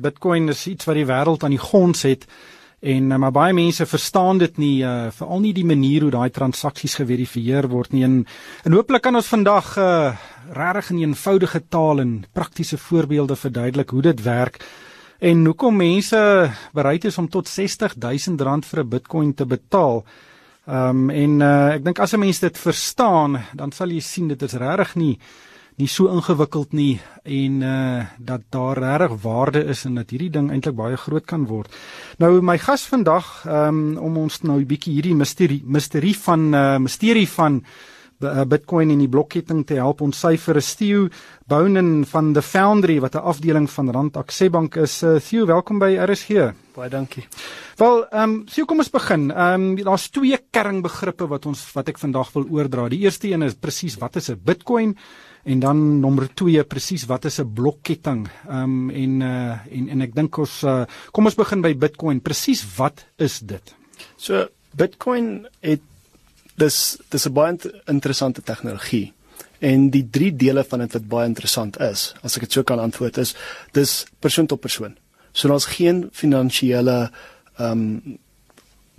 Bitcoin is iets wat die wêreld aan die gons het en uh, maar baie mense verstaan dit nie uh, veral nie die manier hoe daai transaksies geverifieer word nie en en hooplik kan ons vandag uh, regtig in eenvoudige taal en praktiese voorbeelde verduidelik hoe dit werk en hoekom mense bereid is om tot 60000 rand vir 'n Bitcoin te betaal. Ehm um, en uh, ek dink as 'n mens dit verstaan, dan sal jy sien dit is regtig nie nie so ingewikkeld nie en uh dat daar regtig waarde is en dat hierdie ding eintlik baie groot kan word. Nou my gas vandag um om ons nou 'n bietjie hierdie misterie misterie van uh misterie van uh, Bitcoin en die blokketting te help ontsyfer is Theo Bounen van the Foundry wat 'n afdeling van Rand Aksebank is. Uh, Theo, welkom by RSG. Baie dankie. Wel, ehm um, Theo, kom ons begin. Ehm um, daar's twee kernbegrippe wat ons wat ek vandag wil oordra. Die eerste een is presies wat is 'n Bitcoin? En dan nommer 2 presies wat is 'n blokketting? Ehm um, en uh en en ek dink ons uh, kom ons begin by Bitcoin. Presies wat is dit? So Bitcoin het dis dis 'n baie interessante tegnologie. En die drie dele van dit wat baie interessant is, as ek dit so kan antwoord is, dis persoon tot persoon. So daar's geen finansiële ehm um,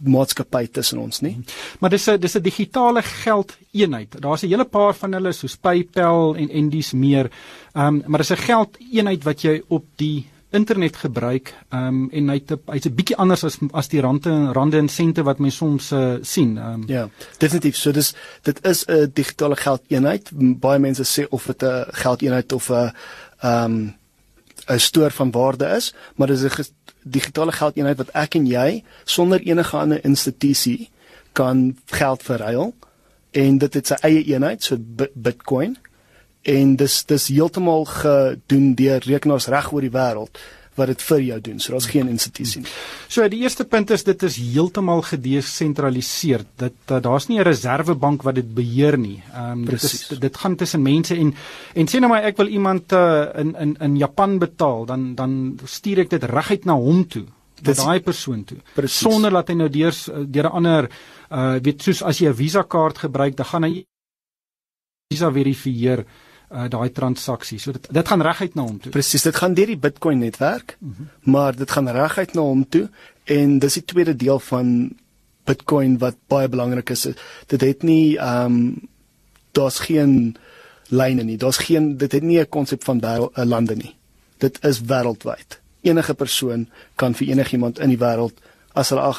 maatskappy tussen ons nie. Maar dis 'n dis 'n digitale geldeenheid. Daar's 'n hele paar van hulle soos PayPal en en dis meer. Ehm um, maar dis 'n geldeenheid wat jy op die internet gebruik. Ehm um, en hy't hy's 'n bietjie anders as as die rande rande en sente wat mense soms uh, sien. Ehm um, Ja, definitief. So dis dit is 'n digitale geldeenheid. Baie mense sê of dit 'n geldeenheid of 'n ehm um, 'n stoor van waarde is, maar dis 'n digitale geldeenheid wat ek en jy sonder enige ander institusie kan geld verruil. En dit het sy eie eenheid so Bitcoin. En dis dis heeltemal gedoen deur rekenaars reg oor die wêreld wat dit vir jou doen. So daar's geen institusie nie. So die eerste punt is dit is heeltemal gedesentraliseer. Dit uh, daar's nie 'n reservebank wat dit beheer nie. Ehm um, dit is dit gaan tussen mense en en sê nou maar ek wil iemand uh, in in in Japan betaal, dan dan stuur ek dit reguit na hom toe dit daai persoon toe Precies. sonder dat hy nou deur deur 'n ander uh weet soos as jy 'n Visa kaart gebruik dan gaan hy Visa verifieer uh daai transaksie. So dit dit gaan reguit na hom toe. Presies, dit gaan deur die Bitcoin netwerk, mm -hmm. maar dit gaan reguit na hom toe en dis die tweede deel van Bitcoin wat baie belangrik is. Dit het nie ehm um, daar's geen lyne nie. Daar's geen dit het nie 'n konsep van 'n lande nie. Dit is wêreldwyd. Enige persoon kan vir enigiemand in die wêreld as hulle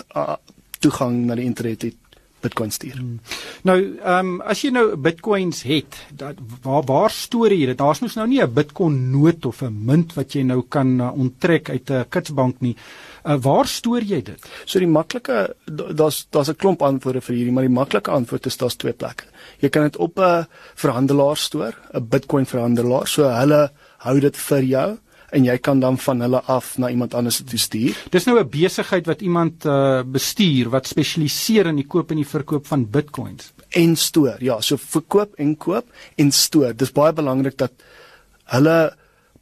toegang na die internet het Bitcoin stuur. Hmm. Nou, ehm um, as jy nou Bitcoins het, dat waar waar stoor jy dit? Daar's mos nou nie 'n Bitcoin noot of 'n munt wat jy nou kan uh, onttrek uit 'n kitsbank nie. Uh, waar stoor jy dit? So die maklike daar's daar's 'n klomp antwoorde vir hierdie, maar die maklike antwoord is daar's twee plekke. Jy kan dit op 'n verhandelaar stoor, 'n Bitcoin verhandelaar, so hulle hou dit vir jou en jy kan dan van hulle af na iemand anders toe stuur. Dis nou 'n besigheid wat iemand uh, bestuur wat spesialiseer in die koop en die verkoop van Bitcoins en stoor. Ja, so verkoop en koop en stoor. Dis baie belangrik dat hulle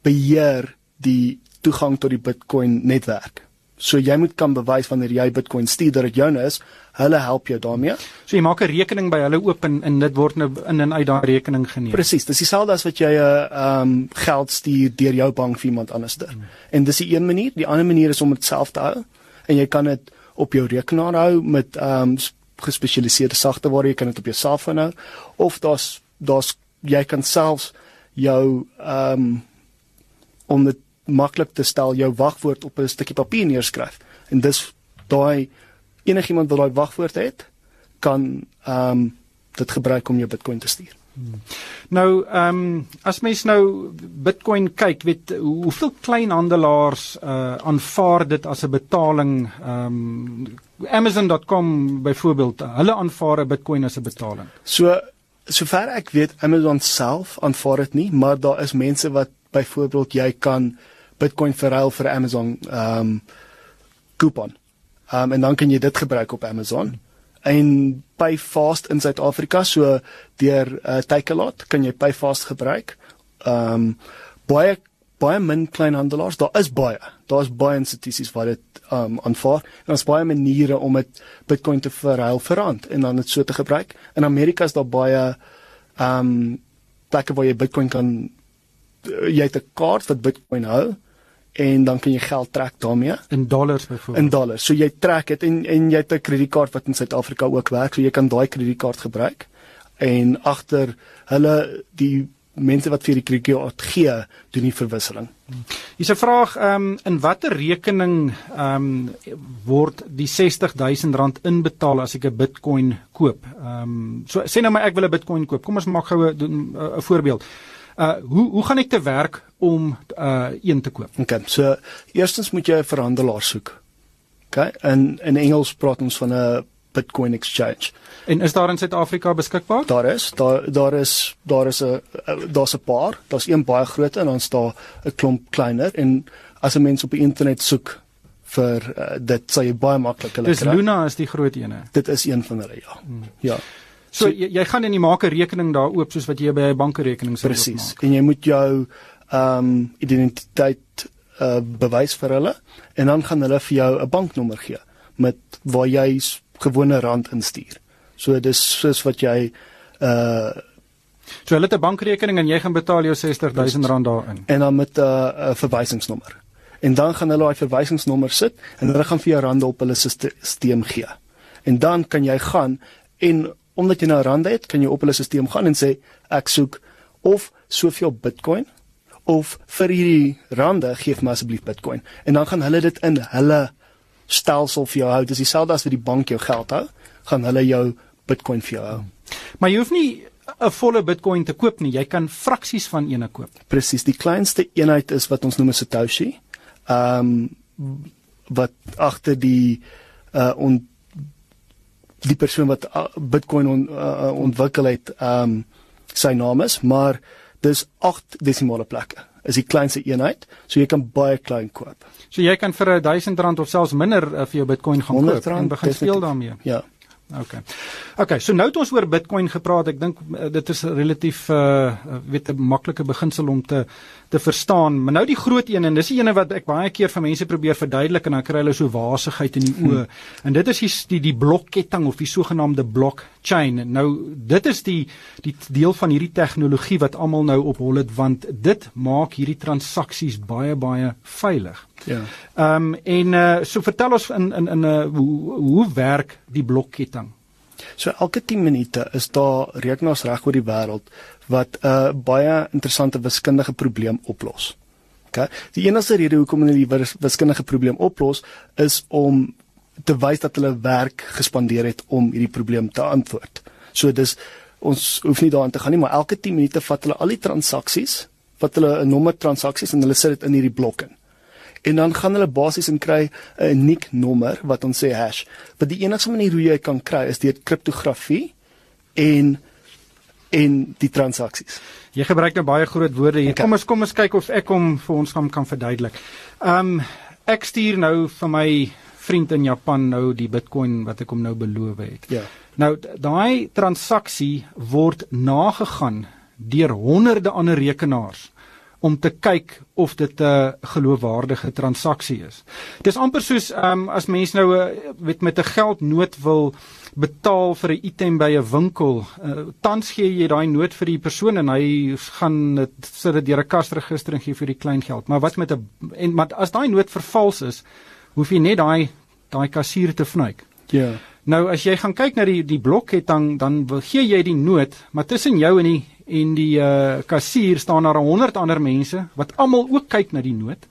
beheer die toegang tot die Bitcoin netwerk. So jy moet kan bewys wanneer jy Bitcoin stuur dat dit joune is. Hulle help jou daarmee. So jy maak 'n rekening by hulle oop en, en dit word nou in en uit daai rekening geneem. Presies. Dis dieselfde as wat jy 'n uh, ehm um, geld stuur deur jou bank vir iemand anderster. Hmm. En dis die een manier. Die ander manier is om dit self te hou en jy kan dit op jou rekenaar hou met ehm um, gespesialiseerde sagteware. Jy kan dit op jou selfoon hou of daar's daar's jy kan selfs jou ehm um, om dit maklik te stel jou wagwoord op 'n stukkie papier neerskryf. En dis daai enigiemand wat daai wagwoord het, kan ehm um, dit gebruik om jou Bitcoin te stuur. Hmm. Nou, ehm um, as mens nou Bitcoin kyk, weet hoeveel kleinhandelaars uh aanvaar dit as 'n betaling ehm um, Amazon.com byvoorbeeld, hulle aanvaar 'n Bitcoin as 'n betaling. So sover ek weet, Amazon self aanvaar dit nie, maar daar is mense wat byvoorbeeld jy kan Bitcoin verruil vir Amazon ehm um, coupon. Ehm um, en dan kan jy dit gebruik op Amazon. En Payfast in Suid-Afrika, so deur uh, Takealot kan jy Payfast gebruik. Ehm um, baie baie min kleinhandelaars, daar is baie. Daar's baie institusies wat dit ehm um, aanvaar. Daar's baie maniere om dit Bitcoin te verruil vir rand en dan dit so te gebruik. In Amerika is daar baie ehm um, plekke waar jy Bitcoin kan jy het 'n kaart wat Bitcoin hou en dan kan jy geld trek daarmee in dollars byvoorbeeld. In dollars. So jy trek dit en en jy het 'n kredietkaart wat in Suid-Afrika ook werk, so jy kan daai kredietkaart gebruik en agter hulle die mense wat vir die kredietkaart gee, doen die verwisseling. Hier's 'n vraag, ehm um, in watter rekening ehm um, word die R60000 inbetaal as ek 'n Bitcoin koop? Ehm um, so sê nou maar ek wil 'n Bitcoin koop. Kom ons maak gou 'n voorbeeld. Uh hoe hoe gaan ek te werk om uh een te koop? Okay. So eerstens moet jy 'n verhandelaar soek. Okay? In in Engels praat ons van 'n Bitcoin exchange. En is daar in Suid-Afrika beskikbaar? Daar is, daar daar is daar is 'n daar's 'n paar. Daar's een baie groot en dan staan 'n klomp kleiner en as 'n mens op die internet soek vir uh, dit sal jy baie maklik hulle kry. Dis Luna is die groot ene. Dit is een van hulle ja. Hmm. Ja. So, so jy, jy gaan in die maak 'n rekening daar oop soos wat jy by 'n bankrekening sou maak. Presies. En jy moet jou ehm um, identiteit uh, bewys vir hulle en dan gaan hulle vir jou 'n banknommer gee met waar jy gewone rand instuur. So dis soos wat jy uh So hulle het 'n bankrekening en jy gaan betaal jou R60000 daarin. En dan met 'n uh, verwysingsnommer. En dan gaan hulle daai verwysingsnommer sit en hulle gaan vir jou rande op hulle stelsel gee. En dan kan jy gaan en omdat jy nou rande het, kan jy op hulle stelsel gaan en sê ek soek of soveel Bitcoin of vir hierdie rande gee my asseblief Bitcoin. En dan gaan hulle dit in hulle stelsel vir jou hou. Dis dieselfde as wat die bank jou geld hou, gaan hulle jou Bitcoin vir jou hou. Maar jy hoef nie 'n volle Bitcoin te koop nie. Jy kan fraksies van eene koop. Presies. Die kleinste eenheid is wat ons noem 'n Satoshi. Ehm um, wat agter die uh on die persoon wat uh, Bitcoin on, uh, ontwikkel het, ehm um, sy naam is, maar dis 8 desimale plekke is die kleinste eenheid, so jy kan baie klein koop. So jy kan vir 1000 rand of selfs minder uh, vir jou Bitcoin gaan koop en begin speel daarmee. Ja. OK. OK, so nou het ons oor Bitcoin gepraat. Ek dink uh, dit is relatief uh weet 'n maklike beginsel om te te verstaan. Maar nou die groot een en dis die ene wat ek baie keer vir mense probeer verduidelik en dan kry hulle so wasigheid in die oë. Hmm. En dit is die die, die blokketting of die sogenaamde blockchain. Nou dit is die die deel van hierdie tegnologie wat almal nou op hol het want dit maak hierdie transaksies baie baie veilig. Ja. Ehm um, en uh so vertel ons in in in 'n uh, hoe hoe werk die blokketting? So elke 10 minute is daar rekenaars reg oor die wêreld wat 'n uh, baie interessante wiskundige probleem oplos. OK. Die enigste rede hoekom hulle die wiskundige probleem oplos is om te wys dat hulle werk gespandeer het om hierdie probleem te antwoord. So dis ons hoef nie daaraan te gaan nie, maar elke 10 minute vat hulle al die transaksies, wat hulle 'n nommer transaksies en hulle sit dit in hierdie blokke en dan gaan hulle basies en kry 'n uniek nommer wat ons sê hash. Wat die enigste manier hoe jy kan kry is deur kriptografie en en die transaksies. Jy gebruik nou baie groot woorde hier. Okay. Kom ons kom ons kyk of ek hom vir ons kan kan verduidelik. Ehm um, ek stuur nou vir my vriend in Japan nou die Bitcoin wat ek hom nou beloof het. Ja. Nou daai transaksie word nagegaan deur honderde ander rekenaars om te kyk of dit 'n geloofwaardige transaksie is. Dis amper soos um, as mens nou 'n uh, weet met 'n geldnoot wil betaal vir 'n item by 'n winkel, uh, tans gee jy daai noot vir die persoon en hy gaan dit sit dit deur 'n kasregister en gee vir die klein geld. Maar wat met 'n en maar as daai noot vervals is, hoef jy net daai daai kassier te vnuik. Ja. Nou as jy gaan kyk na die die blok het dan dan wil gee jy die noot, maar tussen jou en die en die uh, kassier staan daar 100 ander mense wat almal ook kyk na die noot.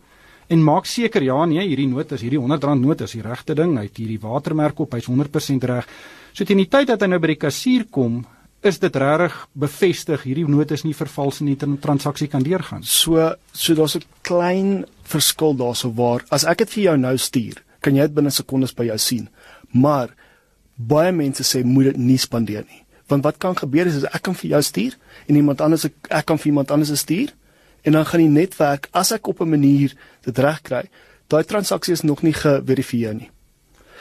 En maak seker ja nee hierdie noot is hierdie 100 rand noot is die regte ding. Hy het hierdie watermerk op hy's 100% reg. So teen die tyd dat hy nou by die kassier kom is dit regtig bevestig hierdie noot is nie vervals nie die transaksie kan deurgaan. So so daar's 'n klein verskil daarso waar as ek dit vir jou nou stuur kan jy dit binne sekondes by jou sien. Maar baie mense sê moet dit nie spandeer nie want wat kan gebeur is, is ek kan vir jou stuur en iemand anders ek, ek kan vir iemand anders stuur en dan gaan die netwerk as ek op 'n manier dit reg kry daai transaksie is nog nie geverifieer nie.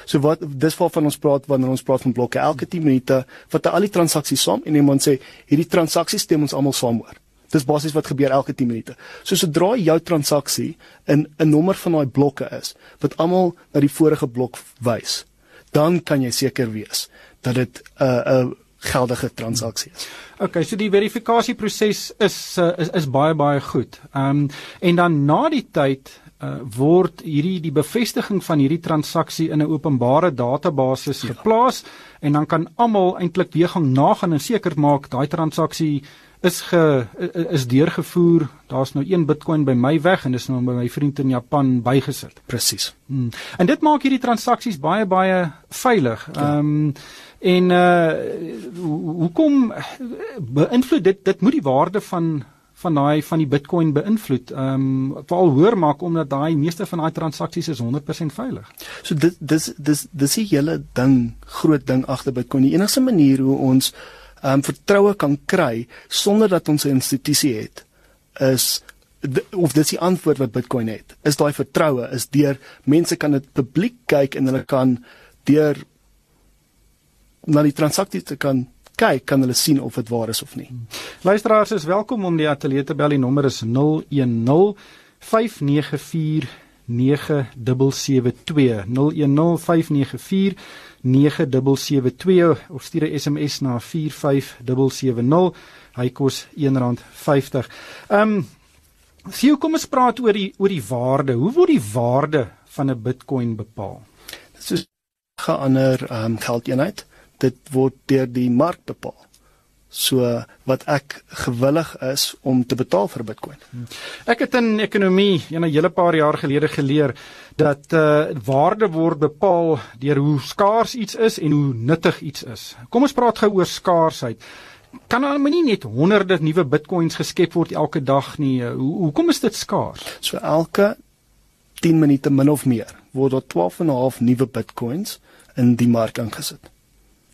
So wat dis waarvan ons praat wanneer ons praat van blokke. Elke 10 minute wat al die transaksies saam en iemand sê hierdie transaksies stem ons almal saam oor. Dis basies wat gebeur elke 10 minute. So sodra jou transaksie in 'n nommer van daai blokke is wat almal na die vorige blok wys dan kan jy seker wees dat dit 'n uh, 'n uh, geldige transaksie is. Okay, so die verifikasieproses is, uh, is is baie baie goed. Ehm um, en dan na die tyd uh, word hierdie die bevestiging van hierdie transaksie in 'n openbare database ja. geplaas en dan kan almal eintlik weer gaan nagaan en seker maak daai transaksie is ge is deurgevoer. Daar's nou 1 Bitcoin by my weg en dis nou by my vriend in Japan bygesit. Presies. Hmm. En dit maak hierdie transaksies baie baie veilig. Ehm ja. um, en uh hoekom beïnvloed dit dit moet die waarde van van daai van die Bitcoin beïnvloed. Ehm um, veral hoor maak omdat daai meeste van daai transaksies is 100% veilig. So dit dis dis dis die hele ding, groot ding agter Bitcoin. Die enigste manier hoe ons ehm um, vertroue kan kry sonder dat ons 'n institusie het is of dis die antwoord wat Bitcoin het. Is daai vertroue is deur mense kan dit publiek kyk en hulle kan deur na die transaksies te kan kyk, kan hulle sien of dit waar is of nie. Luisteraars is welkom om die ateljee te bel. Die nommer is 010 594 9772 010594 9772 of stuur 'n SMS na 45770 hy kos R1.50. Ehm um, sien kom ons praat oor die oor die waarde. Hoe word die waarde van 'n Bitcoin bepaal? Dit is 'n ander ehm um, geldeenheid dit word deur die mark bepaal. So wat ek gewillig is om te betaal vir Bitcoin. Ek het in ekonomie 'n hele paar jaar gelede geleer dat uh waarde word bepaal deur hoe skaars iets is en hoe nuttig iets is. Kom ons praat gou oor skaarsheid. Kan al nie net honderde nuwe Bitcoins geskep word elke dag nie. Hoe hoekom is dit skaars? So elke 10 minute min of meer word daar 12 en 'n half nuwe Bitcoins in die mark ingesit.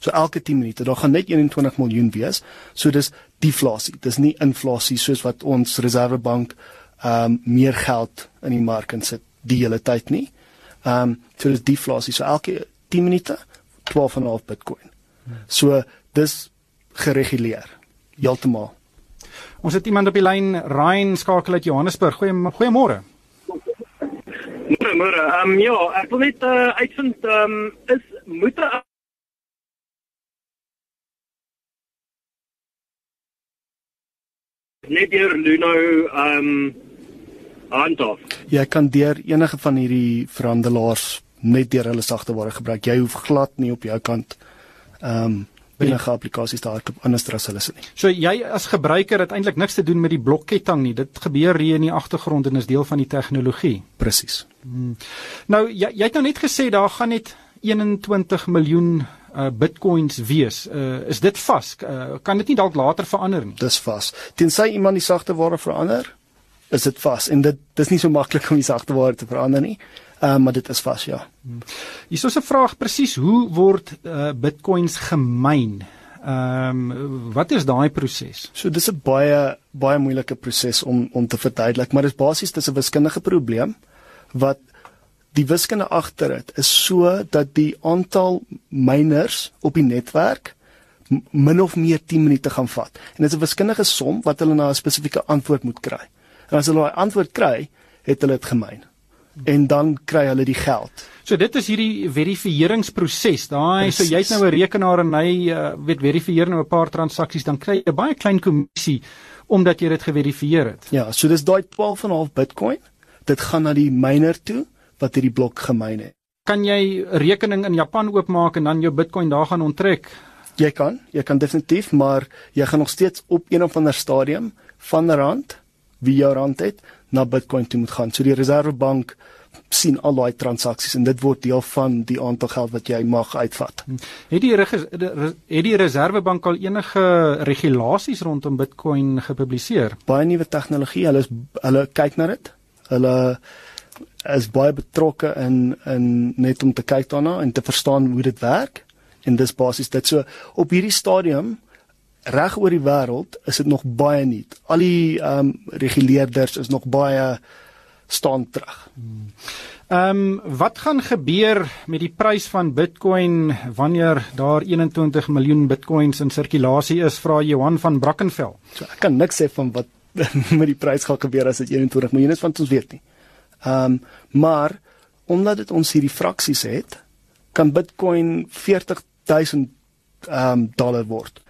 So elke 10 minute, daar gaan net 21 miljoen wees. So dis deflasie. Dis nie inflasie soos wat ons Reservebank ehm um, meer geld in die mark insit die hele tyd nie. Ehm um, so dis deflasie. So elke 10 minute 12.5 Bitcoin. So dis gereguleer heeltemal. Ons het iemand op die lyn, Ryan skakel uit Johannesburg. Goeie goeiemôre. Môre, ehm um, ja, ek wil net uh, uitvind ehm um, is moet 'n net deur Luno ehm um, handhaf. Jy kan deur enige van hierdie verhandelaars net deur hulle sagteware gebruik. Jy hoef glad nie op jou kant ehm um, enige applikasies te hardloop anders as hulle sê nie. So jy as gebruiker het eintlik niks te doen met die blokketting nie. Dit gebeur hier in die agtergrond en is deel van die tegnologie. Presies. Hmm. Nou jy jy het nou net gesê daar gaan net 21 miljoen uh, bitcoins wees. Uh, is dit vas? Uh, kan dit nie dalk later verander nie? Dis vas. Tensy iemand die sagte ware verander, is dit vas en dit dis nie so maklik om die sagte ware te verander nie. Uh, maar dit is vas, ja. Hmm. Hier is 'n vraag presies, hoe word uh, bitcoins gemyn? Ehm um, wat is daai proses? So dis 'n baie baie moeilike proses om om te verduidelik, maar dit is basies dis 'n wiskundige probleem wat die wiskunde agter dit is so dat die aantal miners op die netwerk min of meer 10 minute gaan vat. En dit is 'n wiskundige som wat hulle na 'n spesifieke antwoord moet kry. En as hulle daai antwoord kry, het hulle dit gemyn. En dan kry hulle die geld. So dit is hierdie verifiseringsproses. Daai so jy het nou 'n rekenaar en hy uh, weet verifieer nou 'n paar transaksies, dan kry jy 'n baie klein kommissie omdat jy dit geverifieer het. Ja, so dis daai 12.5 Bitcoin. Dit gaan na die miner toe wat hierdie blok gemyn het. Kan jy 'n rekening in Japan oopmaak en dan jou Bitcoin daar gaan onttrek? Jy kan, jy kan definitief, maar jy gaan nog steeds op een of ander stadium van rand wie jou rand het na Bitcoin toe moet gaan. So die Reservebank sien al daai transaksies en dit word deel van die aantal geld wat jy mag uitvat. Hm. Het die het die Reservebank al enige regulasies rondom Bitcoin gepubliseer? Baie nuwe tegnologie, hulle is hulle kyk na dit. Hulle is baie betrokke in in net om te kyk daarna en te verstaan hoe dit werk en dis basies dit so op hierdie stadium reg oor die wêreld is dit nog baie nuut. Al die ehm um, reguleerders is nog baie staan terug. Ehm um, wat gaan gebeur met die prys van Bitcoin wanneer daar 21 miljoen Bitcoins in sirkulasie is? Vra Johan van Brackenfell. So ek kan niks sê van wat met die prys gaan gebeur as dit 21 miljoen is want ons weet nie. Ehm um, maar omdat dit ons hierdie fraksies het, kan Bitcoin 40000 ehm um, dollar word.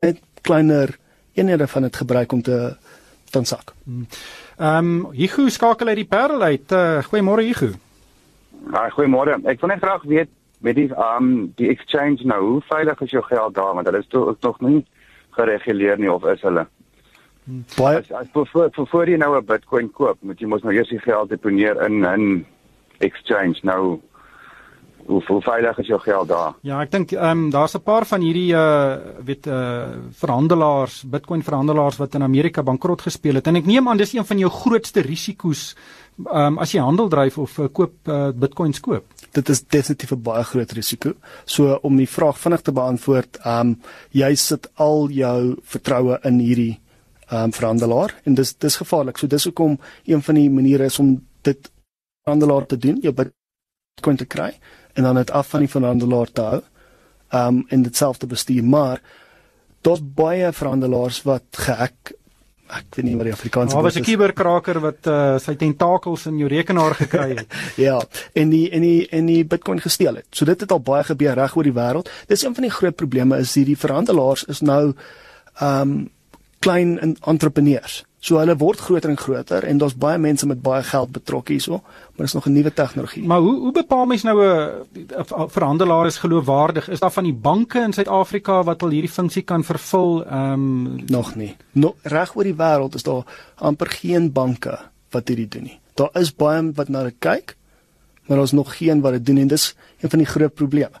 Net kleiner eenhede van dit gebruik om te dan sak. Ehm um, Hugo skakel uit die Parel uit. Uh, Goeiemôre Hugo. Ja, goeiemôre. Ek wil net graag weet met die um die exchange nou, hoe veilig is jou geld daar want hulle is toch nog nie gereguleer nie of is hulle? Baie as, as voor, voor, voor jy nou 'n Bitcoin koop, moet jy mos nou eers die geld deponeer in in exchange. Nou hoe hoe veilig is jou geld daar? Ja, ek dink ehm um, daar's 'n paar van hierdie uh weet uh verhandelaars, Bitcoin verhandelaars wat in Amerika bankrot gespeel het en ek neem aan dis een van jou grootste risiko's ehm um, as jy handel dryf of uh, koop uh, Bitcoins koop. Dit is definitief 'n baie groot risiko. So om die vraag vinnig te beantwoord, ehm um, jy sit al jou vertroue in hierdie um, verhandelaar en dis dis gevaarlik. So dis hoekom een van die maniere is om dit verhandelaar te doen, jou Bitcoin te kry en dan dit af van die verhandelaar te hou. Um, en dit self te bestuur, maar daar's baie verhandelaars wat gehack ek weet nie wat die Afrikaanse woord is. Daar was 'n kuberkraker wat uh, sy tentakels in jou rekenaar gekry het. ja, en die en die en die Bitcoin gesteel het. So dit het al baie gebeur reg oor die wêreld. Dis een van die groot probleme is hierdie verhandelaars is nou ehm um, klein entrepreneurs. So hulle word groter en groter en daar's baie mense met baie geld betrokke hierso, maar dis nog 'n nuwe tegnologie. Maar hoe hoe bepaal mens nou 'n verhandelaar is geloofwaardig? Is daar van die banke in Suid-Afrika wat al hierdie funksie kan vervul? Ehm um... nog nie. No, Reg oor die wêreld is daar amper geen banke wat hierdie doen nie. Daar is baie wat na dit kyk, maar daar's nog geen wat dit doen en dis een van die groot probleme.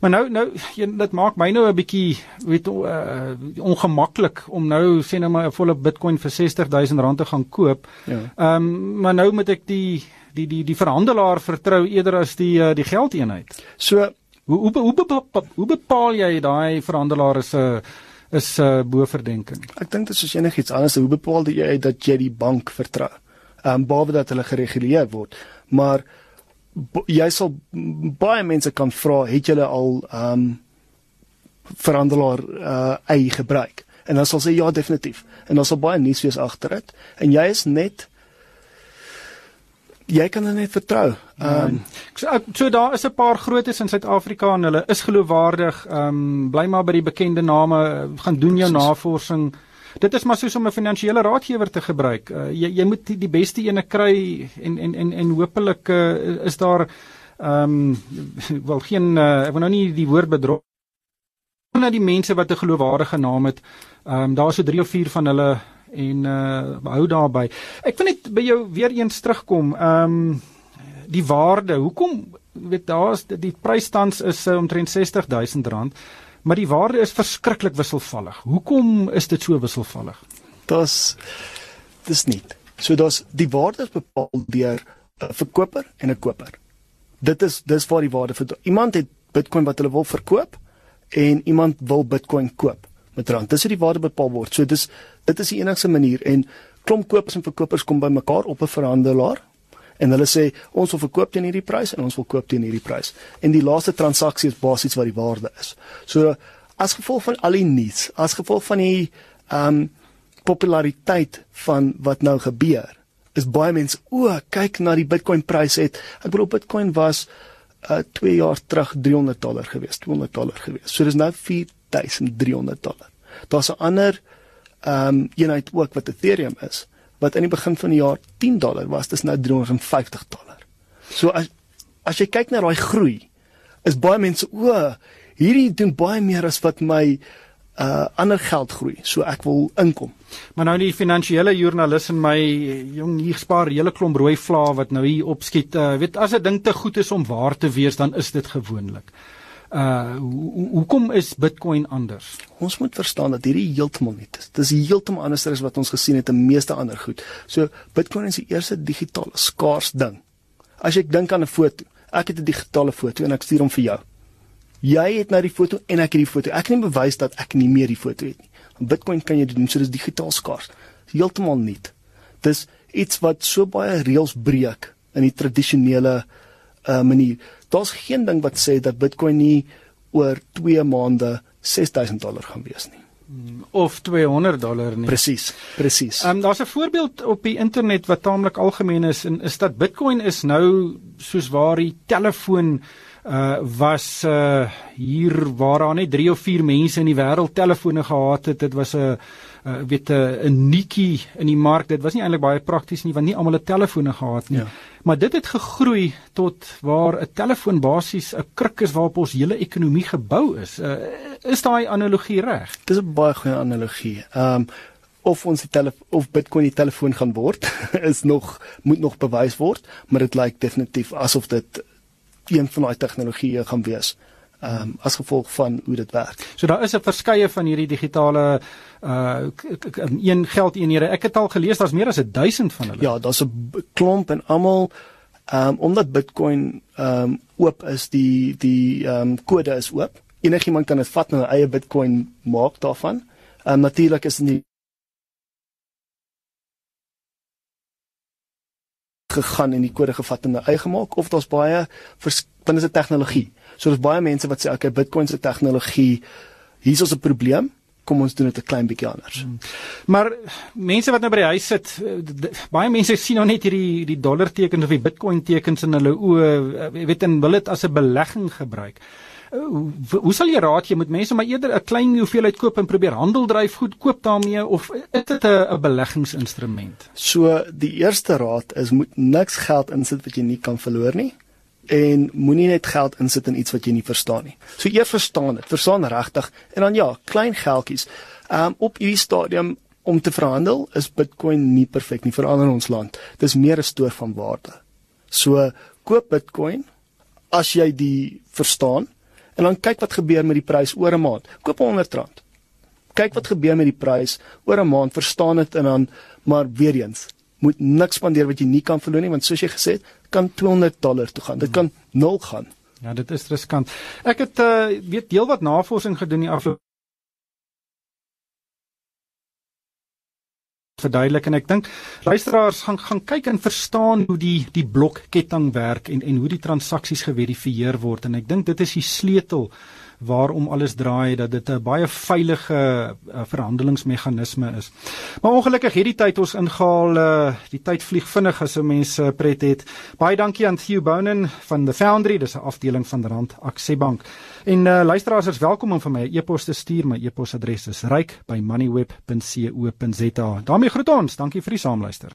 Maar nou nou dit maak my nou 'n bietjie weet uh, ongemaklik om nou sê nou maar 'n volle Bitcoin vir R60000 te gaan koop. Ja. Ehm ja. um, maar nou moet ek die die die die verhandelaar vertrou eerder as die uh, die geldeenheid. So hoe hoe hoe bepaal, hoe bepaal jy daai verhandelaar is 'n uh, is 'n uh, bo verdenking? Ek dink dit is soos enigiets anders. Hoe bepaal jy dat jy die bank vertrou? Ehm um, behalwe dat hulle gereguleer word, maar jy sal baie mense kan vra het julle al ehm um, verhandelaar uh ei gebruik en dan sal sê ja definitief en dan sal baie nuus wees agter dit en jy is net jy kan dan net vertrou. Ehm um, so, so daar is 'n paar grootes in Suid-Afrika en hulle is geloofwaardig. Ehm um, bly maar by die bekende name, gaan doen jou Precies. Dit is maar soos om 'n finansiële raadgewer te gebruik. Uh, jy jy moet die, die beste ene kry en en en en hopelik uh, is daar ehm um, wel geen uh, ek wil nou nie die woord bedrog na die mense wat 'n geloofwaardige naam het. Ehm um, daar's so 3 of 4 van hulle en uh hou daarby. Ek wil net by jou weer eens terugkom. Ehm um, die waarde. Hoekom weet daar's die prysstands is omtrent R60000 maar die waarde is verskriklik wisselvallig. Hoekom is dit so wisselvallig? Dis dis nie. So dis die waarde is bepaal deur 'n verkoper en 'n koper. Dit is dis waar die waarde vir iemand het Bitcoin wat hulle wil verkoop en iemand wil Bitcoin koop met rand. Dis hoe die waarde bepaal word. So dis dit is die enigste manier en klomp kopers en verkopers kom bymekaar op 'n verhandelaar en hulle sê ons wil verkoop teen hierdie prys en ons wil koop teen hierdie prys. En die laaste transaksie is basies wat die waarde is. So as gevolg van al die nuus, as gevolg van die ehm um, populariteit van wat nou gebeur, is baie mense o, kyk na die Bitcoin prys het. Ek bedoel Bitcoin was uh 2 jaar terug 300 dollar gewees, 200 dollar gewees. So dis nou 4300 dollar. Daar's 'n ander ehm um, eenheid ook wat Ethereum is wat in die begin van die jaar 10 dollar was, dis nou 350 dollar. So as as jy kyk na daai groei, is baie mense o, hierdie doen baie meer as wat my uh ander geld groei. So ek wil inkom. Maar nou die finansiële joernalis in my jong hier spaar hele klomp rooi vlae wat nou hier opskiet. Uh weet as 'n ding te goed is om waar te wees, dan is dit gewoonlik. Uh hoekom is Bitcoin anders? Ons moet verstaan dat hierdie heeltemal nie is. Dis heeltemal anders as wat ons gesien het in meeste ander goed. So Bitcoin is die eerste digitale skaars ding. As ek dink aan 'n foto, ek het 'n digitale foto en ek stuur hom vir jou. Jy het nou die foto en ek het die foto. Ek nie bewys dat ek nie meer die foto het nie. Op Bitcoin kan jy dit doen, so dis digitaal skaars. Heeltemal nie. Dis iets wat so baie reëls breek in die tradisionele uh manier daar's geen ding wat sê dat Bitcoin nie oor 2 maande 6000 dollar gaan wees nie of 200 dollar nie. Presies, presies. Ehm um, daar's 'n voorbeeld op die internet wat taamlik algemeen is en is dat Bitcoin is nou soos waar die telefoon uh was uh hier waar daar net 3 of 4 mense in die wêreld telefone gehad het. Dit was 'n uh weet 'n 'n nikkie in die mark. Dit was nie eintlik baie prakties nie want nie almal het telefone gehad nie. Ja. Maar dit het gegroei tot waar 'n telefoon basies 'n kruk is waarop ons hele ekonomie gebou is. Uh, is daai analogie reg? Dis 'n baie goeie analogie. Ehm um, of ons die of Bitcoin die telefoon gaan word is nog moet nog bewys word, maar dit lyk definitief asof dit een van daai tegnologieë gaan wees. Ehm um, as gevolg van hoe dit werk. So daar is 'n verskeie van hierdie digitale uh een geldeenhede. Ek het al gelees daar's meer as 1000 van hulle. Ja, daar's 'n klomp en almal ehm um, omdat Bitcoin ehm um, oop is, die die ehm um, kode is oop. Enigiemand kan dit vat en 'n eie Bitcoin maak daarvan. Ehm um, natuurlik is dit gegaan en die kode gevat en eie gemaak of daar's baie dan is dit tegnologie. So daar's baie mense wat sê okay, Bitcoin se tegnologie hier's ons 'n probleem. Kom ons doen dit 'n klein bietjie anders. Hmm. Maar mense wat nou by die huis sit, baie mense sien nou net hierdie die dollar tekens of die Bitcoin tekens in hulle oë, weet en wil dit as 'n belegging gebruik. Hoe, hoe sal jy raad gee met mense maar eerder 'n klein hoeveelheid koop en probeer handel dryf goed koop daarmee of is dit 'n beleggingsinstrument? So die eerste raad is moet niks geld insit wat jy nie kan verloor nie en moenie net geld insit in iets wat jy nie verstaan nie. So eers verstaan dit, verstaan regtig en dan ja, klein geldjies. Um op hierdie stadium om te verhandel is Bitcoin nie perfek nie vir ander ons land. Dis meer 'n stoor van waarde. So koop Bitcoin as jy die verstaan en dan kyk wat gebeur met die prys oor 'n maand. Koop 100 rand. Kyk wat gebeur met die prys oor 'n maand, verstaan dit en dan maar weer eens moet niks spandeer wat jy nie kan verloor nie want soos jy gesê het, kan 200 dollar toe gaan. Dit kan 0 gaan. Ja, dit is riskant. Ek het uh weet deel wat navorsing gedoen die afgelope verduidelik en ek dink luisteraars gaan gaan kyk en verstaan hoe die die blokketting werk en en hoe die transaksies geverifieer word en ek dink dit is die sleutel waarom alles draai dat dit 'n baie veilige uh, verhandelingsmeganisme is. Maar ongelukkig hierdie tyd ons ingehaal uh, die tyd vlieg vinnig as 'n mens uh, pret het. Baie dankie aan Theo Bonen van the Foundry, dis 'n afdeling van Rand Aksiebank. En uh, luisteraars is welkom om vir my 'n e e-pos te stuur. My e-posadres is ryk@moneyweb.co.za. daarmee groet ons. Dankie vir die saamluister.